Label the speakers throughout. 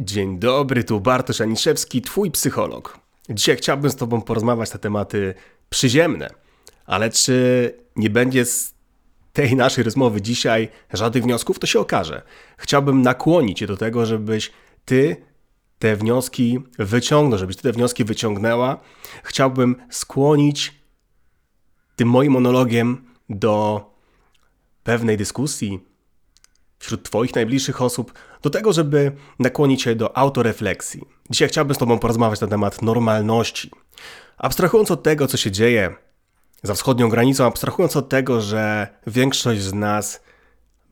Speaker 1: Dzień dobry, tu Bartosz Aniszewski, twój psycholog. Dzisiaj chciałbym z tobą porozmawiać na tematy przyziemne, ale czy nie będzie z tej naszej rozmowy dzisiaj żadnych wniosków, to się okaże. Chciałbym nakłonić cię do tego, żebyś ty te wnioski wyciągnął, żebyś ty te wnioski wyciągnęła. Chciałbym skłonić tym moim monologiem do pewnej dyskusji, wśród Twoich najbliższych osób do tego, żeby nakłonić się do autorefleksji. Dzisiaj chciałbym z Tobą porozmawiać na temat normalności. Abstrahując od tego, co się dzieje za wschodnią granicą, abstrahując od tego, że większość z nas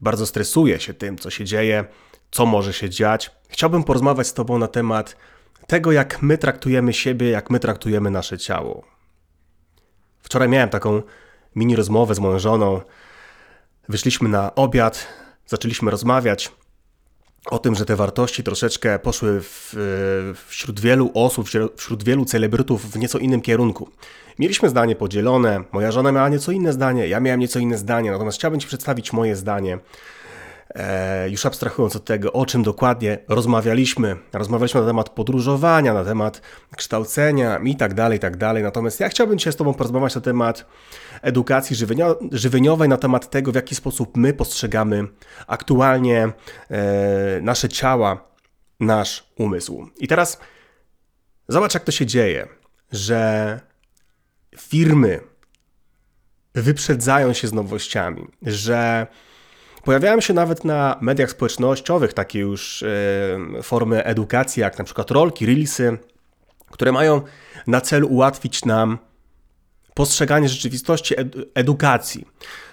Speaker 1: bardzo stresuje się tym, co się dzieje, co może się dziać, chciałbym porozmawiać z Tobą na temat tego, jak my traktujemy siebie, jak my traktujemy nasze ciało. Wczoraj miałem taką mini rozmowę z moją żoną. Wyszliśmy na obiad, zaczęliśmy rozmawiać o tym, że te wartości troszeczkę poszły w, wśród wielu osób, wśród wielu celebrytów w nieco innym kierunku. Mieliśmy zdanie podzielone, moja żona miała nieco inne zdanie, ja miałem nieco inne zdanie, natomiast chciałbym Ci przedstawić moje zdanie E, już abstrahując od tego, o czym dokładnie rozmawialiśmy, rozmawialiśmy na temat podróżowania, na temat kształcenia i tak dalej, i tak dalej. Natomiast ja chciałbym dzisiaj z Tobą porozmawiać na temat edukacji żywieniowej, na temat tego, w jaki sposób my postrzegamy aktualnie e, nasze ciała, nasz umysł. I teraz zobacz, jak to się dzieje, że firmy wyprzedzają się z nowościami, że Pojawiają się nawet na mediach społecznościowych takie już formy edukacji, jak na przykład rolki, reelsy, które mają na celu ułatwić nam postrzeganie rzeczywistości edukacji.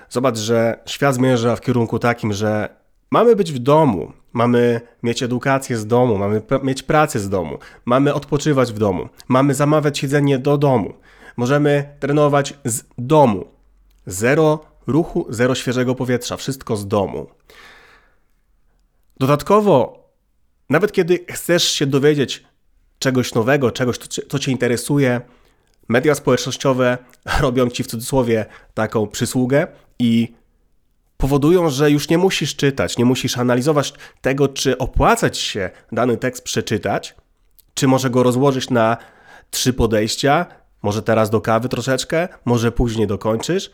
Speaker 1: Zobacz, że świat zmierza w kierunku takim, że mamy być w domu, mamy mieć edukację z domu, mamy mieć pracę z domu, mamy odpoczywać w domu, mamy zamawiać jedzenie do domu, możemy trenować z domu. Zero ruchu, zero świeżego powietrza, wszystko z domu. Dodatkowo, nawet kiedy chcesz się dowiedzieć czegoś nowego, czegoś, co Cię interesuje, media społecznościowe robią Ci w cudzysłowie taką przysługę i powodują, że już nie musisz czytać, nie musisz analizować tego, czy opłacać się dany tekst przeczytać, czy może go rozłożyć na trzy podejścia, może teraz do kawy troszeczkę, może później dokończysz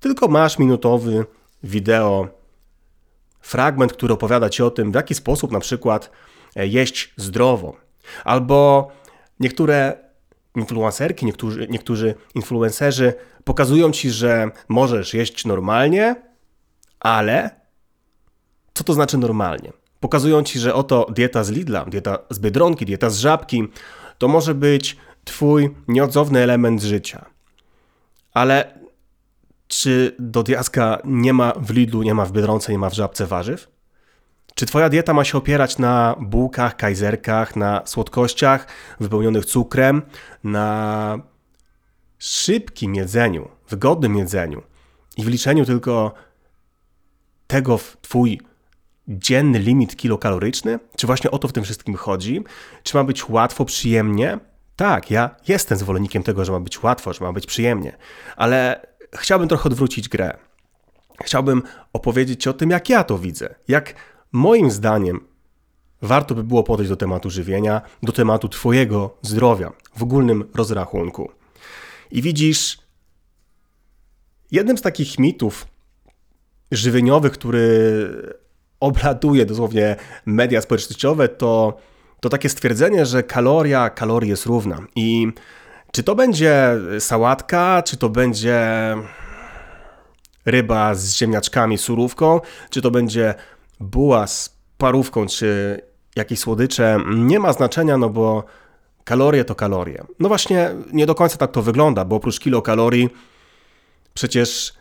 Speaker 1: tylko masz minutowy wideo, fragment, który opowiada ci o tym, w jaki sposób na przykład e, jeść zdrowo. Albo niektóre influencerki, niektórzy, niektórzy influencerzy pokazują ci, że możesz jeść normalnie, ale co to znaczy normalnie? Pokazują ci, że oto dieta z Lidla, dieta z Biedronki, dieta z Żabki, to może być twój nieodzowny element życia. Ale czy do diaska nie ma w Lidlu, nie ma w Biedronce, nie ma w Żabce warzyw? Czy twoja dieta ma się opierać na bułkach, kajzerkach, na słodkościach wypełnionych cukrem, na szybkim jedzeniu, wygodnym jedzeniu i wliczeniu tylko tego w twój dzienny limit kilokaloryczny? Czy właśnie o to w tym wszystkim chodzi? Czy ma być łatwo, przyjemnie? Tak, ja jestem zwolennikiem tego, że ma być łatwo, że ma być przyjemnie, ale chciałbym trochę odwrócić grę. Chciałbym opowiedzieć Ci o tym, jak ja to widzę. Jak moim zdaniem warto by było podejść do tematu żywienia, do tematu Twojego zdrowia w ogólnym rozrachunku. I widzisz, jednym z takich mitów żywieniowych, który obladuje dosłownie media społecznościowe, to, to takie stwierdzenie, że kaloria kalorii jest równa. I czy to będzie sałatka, czy to będzie ryba z ziemniaczkami, surówką, czy to będzie buła z parówką, czy jakieś słodycze, nie ma znaczenia, no bo kalorie to kalorie. No właśnie, nie do końca tak to wygląda, bo oprócz kilokalorii przecież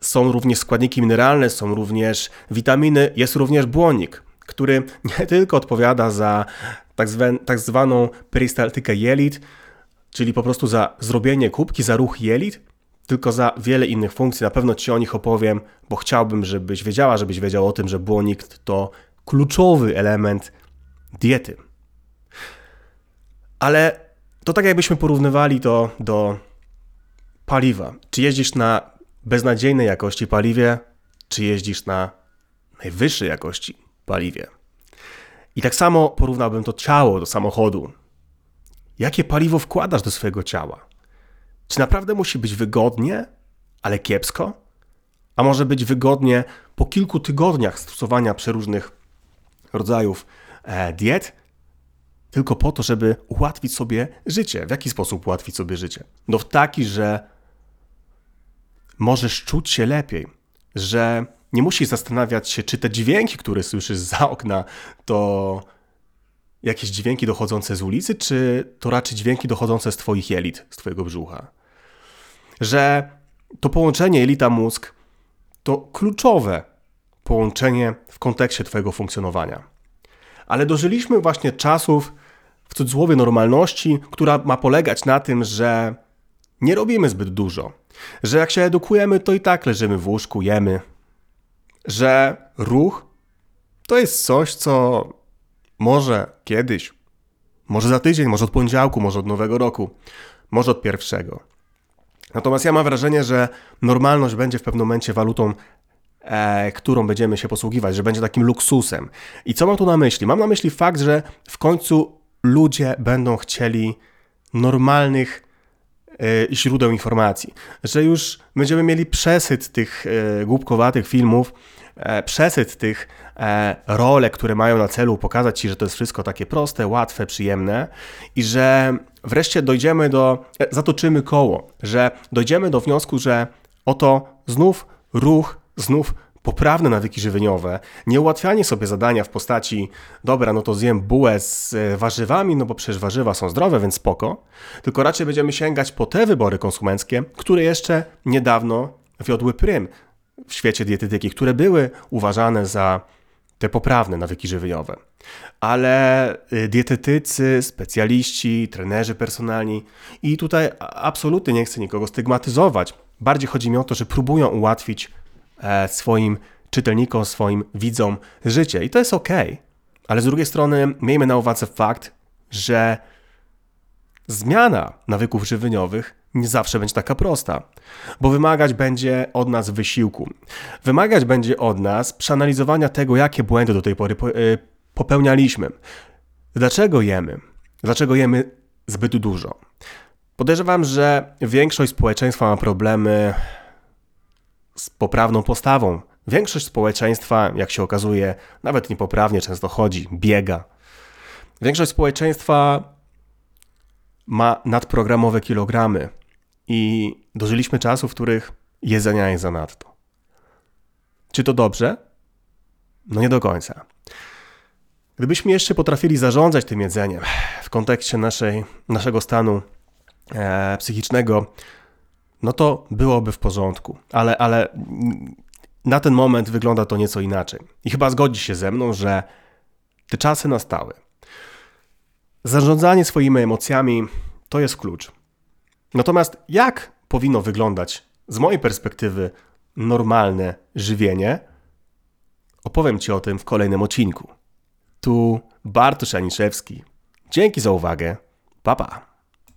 Speaker 1: są również składniki mineralne, są również witaminy, jest również błonnik, który nie tylko odpowiada za tak, tak zwaną perystaltykę jelit, czyli po prostu za zrobienie kubki, za ruch jelit, tylko za wiele innych funkcji. Na pewno Ci o nich opowiem, bo chciałbym, żebyś wiedziała, żebyś wiedział o tym, że błonik to kluczowy element diety. Ale to tak jakbyśmy porównywali to do paliwa. Czy jeździsz na beznadziejnej jakości paliwie, czy jeździsz na najwyższej jakości paliwie. I tak samo porównałbym to ciało do samochodu. Jakie paliwo wkładasz do swojego ciała? Czy naprawdę musi być wygodnie, ale kiepsko? A może być wygodnie po kilku tygodniach stosowania przeróżnych rodzajów e, diet, tylko po to, żeby ułatwić sobie życie. W jaki sposób ułatwić sobie życie? No w taki, że możesz czuć się lepiej, że nie musisz zastanawiać się, czy te dźwięki, które słyszysz za okna, to jakieś dźwięki dochodzące z ulicy, czy to raczej dźwięki dochodzące z Twoich jelit, z Twojego brzucha. Że to połączenie jelita-mózg to kluczowe połączenie w kontekście Twojego funkcjonowania. Ale dożyliśmy właśnie czasów, w cudzysłowie, normalności, która ma polegać na tym, że nie robimy zbyt dużo, że jak się edukujemy, to i tak leżymy w łóżku, jemy, że ruch to jest coś, co może kiedyś, może za tydzień, może od poniedziałku, może od nowego roku, może od pierwszego. Natomiast ja mam wrażenie, że normalność będzie w pewnym momencie walutą, e, którą będziemy się posługiwać, że będzie takim luksusem. I co mam tu na myśli? Mam na myśli fakt, że w końcu ludzie będą chcieli normalnych źródeł informacji, że już będziemy mieli przesyt tych e, głupkowatych filmów, E, przesyt tych e, rolek, które mają na celu pokazać Ci, że to jest wszystko takie proste, łatwe, przyjemne i że wreszcie dojdziemy do, e, zatoczymy koło, że dojdziemy do wniosku, że oto znów ruch, znów poprawne nawyki żywieniowe, nie ułatwianie sobie zadania w postaci dobra, no to zjem bułę z warzywami, no bo przecież warzywa są zdrowe, więc spoko, tylko raczej będziemy sięgać po te wybory konsumenckie, które jeszcze niedawno wiodły prym w świecie dietetyki, które były uważane za te poprawne nawyki żywieniowe. Ale y, dietetycy, specjaliści, trenerzy personalni i tutaj absolutnie nie chcę nikogo stygmatyzować. Bardziej chodzi mi o to, że próbują ułatwić e, swoim czytelnikom, swoim widzom życie i to jest ok. Ale z drugiej strony miejmy na uwadze fakt, że zmiana nawyków żywieniowych nie zawsze będzie taka prosta, bo wymagać będzie od nas wysiłku. Wymagać będzie od nas przeanalizowania tego, jakie błędy do tej pory y, popełnialiśmy. Dlaczego jemy? Dlaczego jemy zbyt dużo? Podejrzewam, że większość społeczeństwa ma problemy z poprawną postawą. Większość społeczeństwa, jak się okazuje, nawet niepoprawnie często chodzi, biega. Większość społeczeństwa ma nadprogramowe kilogramy i dożyliśmy czasów, w których jedzenia jest zanadto. Czy to dobrze? No nie do końca. Gdybyśmy jeszcze potrafili zarządzać tym jedzeniem w kontekście naszej, naszego stanu e, psychicznego, no to byłoby w porządku. Ale, ale na ten moment wygląda to nieco inaczej. I chyba zgodzi się ze mną, że te czasy nastały. Zarządzanie swoimi emocjami to jest klucz. Natomiast jak powinno wyglądać z mojej perspektywy normalne żywienie, opowiem Ci o tym w kolejnym odcinku. Tu Bartosz Aniszewski. Dzięki za uwagę. Pa, pa.